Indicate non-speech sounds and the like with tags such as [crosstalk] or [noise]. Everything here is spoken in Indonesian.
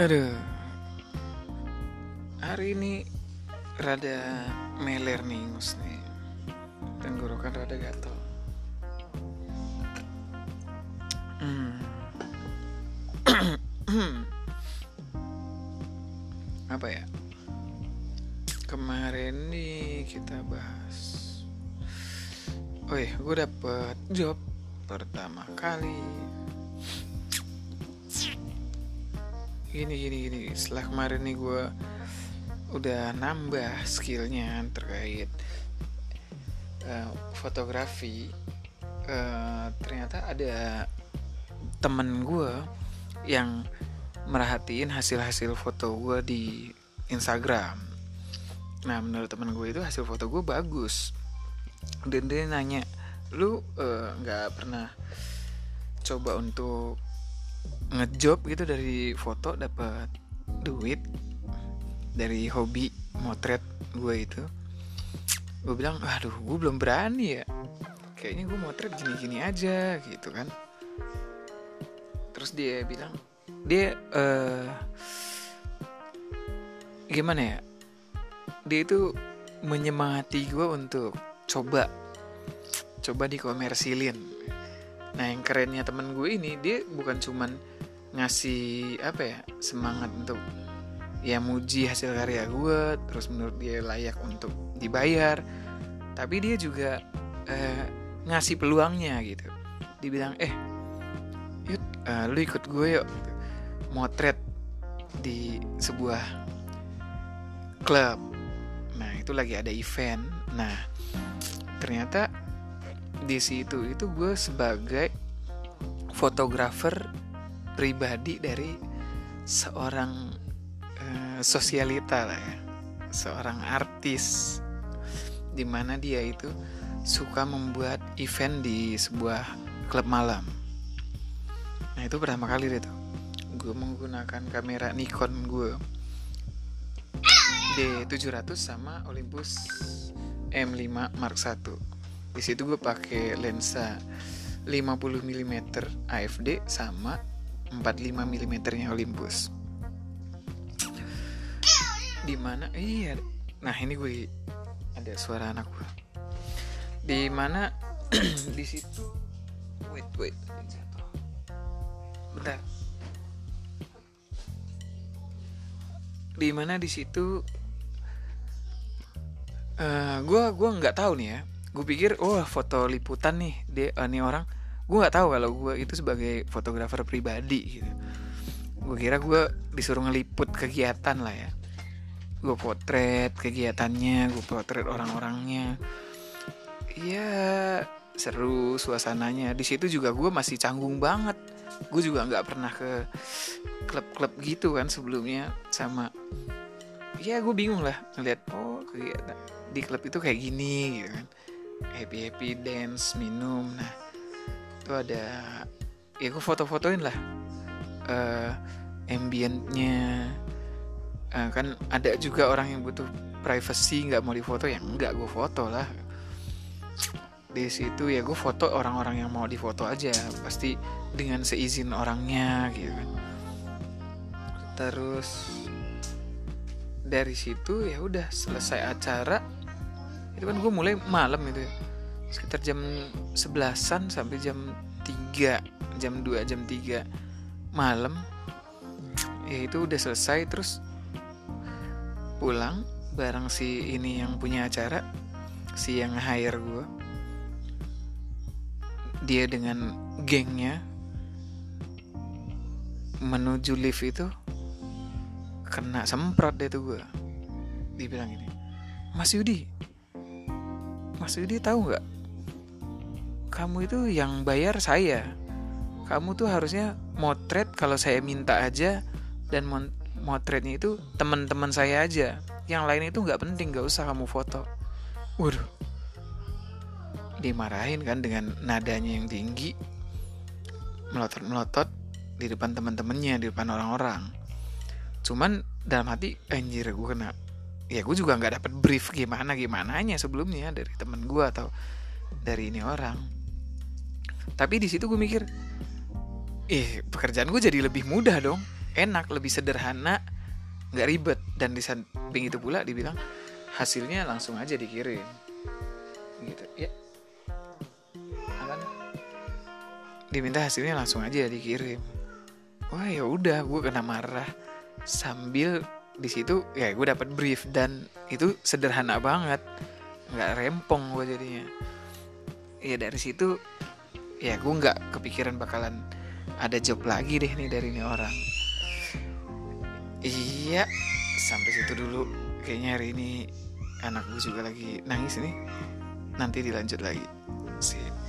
Aduh. Hari ini rada meler nih ngus nih. Tenggorokan rada gatel. Hmm. [clears throat] Apa ya? Kemarin nih kita bahas. Oh iya, gue dapet job pertama kali gini gini gini setelah kemarin nih gue udah nambah skillnya terkait uh, fotografi uh, ternyata ada temen gue yang merhatiin hasil-hasil foto gue di Instagram. Nah menurut temen gue itu hasil foto gue bagus. Dan dia nanya lu nggak uh, pernah coba untuk ngejob gitu dari foto dapat duit dari hobi motret gue itu. Gue bilang aduh gue belum berani ya. Kayaknya gue motret gini-gini aja gitu kan. Terus dia bilang dia uh, gimana ya? Dia itu menyemangati gue untuk coba. Coba dikomersilin nah yang kerennya temen gue ini dia bukan cuman ngasih apa ya semangat untuk ya muji hasil karya gue terus menurut dia layak untuk dibayar. Tapi dia juga eh, ngasih peluangnya gitu. Dibilang eh yuk uh, lu ikut gue yuk. Motret di sebuah klub. Nah itu lagi ada event. Nah ternyata di situ itu gue sebagai fotografer pribadi dari seorang uh, sosialita lah ya. Seorang artis di mana dia itu suka membuat event di sebuah klub malam. Nah itu pertama kali deh tuh. Gue menggunakan kamera Nikon gue D700 sama Olympus M5 Mark 1 di situ gue pakai lensa 50 mm AFD sama 45 mm nya Olympus. Di mana? Iya. Nah ini gue ada suara anak gue di mana? [clears throat] Di situ. Wait wait. Bentar. Di mana? Di situ. Uh, gue gue nggak tahu nih ya. Gue pikir oh foto liputan nih. Dia uh, nih orang gue nggak tahu kalau gue itu sebagai fotografer pribadi gitu. Gue kira gue disuruh ngeliput kegiatan lah ya. Gue potret kegiatannya gue potret orang-orangnya. Ya seru suasananya. Di situ juga gue masih canggung banget. Gue juga nggak pernah ke klub-klub gitu kan sebelumnya sama ya gue bingung lah ngeliat oh kegiatan di klub itu kayak gini gitu kan. Happy happy dance minum. Nah itu ada ya gue foto-fotoin lah. Uh, ambientnya uh, kan ada juga orang yang butuh privacy nggak mau difoto ya nggak gue foto lah. Di situ ya gue foto orang-orang yang mau difoto aja pasti dengan seizin orangnya gitu kan. Terus dari situ ya udah selesai acara. Itu kan gue mulai malam itu ya sekitar jam sebelasan sampai jam 3 jam 2 jam 3 malam. Ya itu udah selesai terus pulang bareng si ini yang punya acara si yang hire gue dia dengan gengnya menuju lift itu kena semprot deh tuh gue dibilang ini Mas Yudi Mas Yudi tahu nggak kamu itu yang bayar saya. Kamu tuh harusnya motret kalau saya minta aja. Dan motretnya itu teman-teman saya aja. Yang lain itu nggak penting nggak usah kamu foto. Waduh. Dimarahin kan dengan nadanya yang tinggi. Melotot melotot di depan teman-temannya di depan orang-orang. Cuman dalam hati anjir gue kena. Ya gue juga nggak dapat brief gimana gimana nya sebelumnya dari temen gue atau dari ini orang tapi di situ gue mikir eh pekerjaan gue jadi lebih mudah dong. Enak lebih sederhana nggak ribet. Dan di samping itu pula dibilang hasilnya langsung aja dikirim. Gitu. Ya. Apa diminta hasilnya langsung aja dikirim. Wah ya udah gue kena marah. Sambil di situ ya gue dapat brief dan itu sederhana banget. Nggak rempong gue jadinya. Ya dari situ ya gue nggak kepikiran bakalan ada job lagi deh nih dari ini orang. Iya sampai situ dulu. Kayaknya hari ini anak gue juga lagi nangis nih. Nanti dilanjut lagi. Sih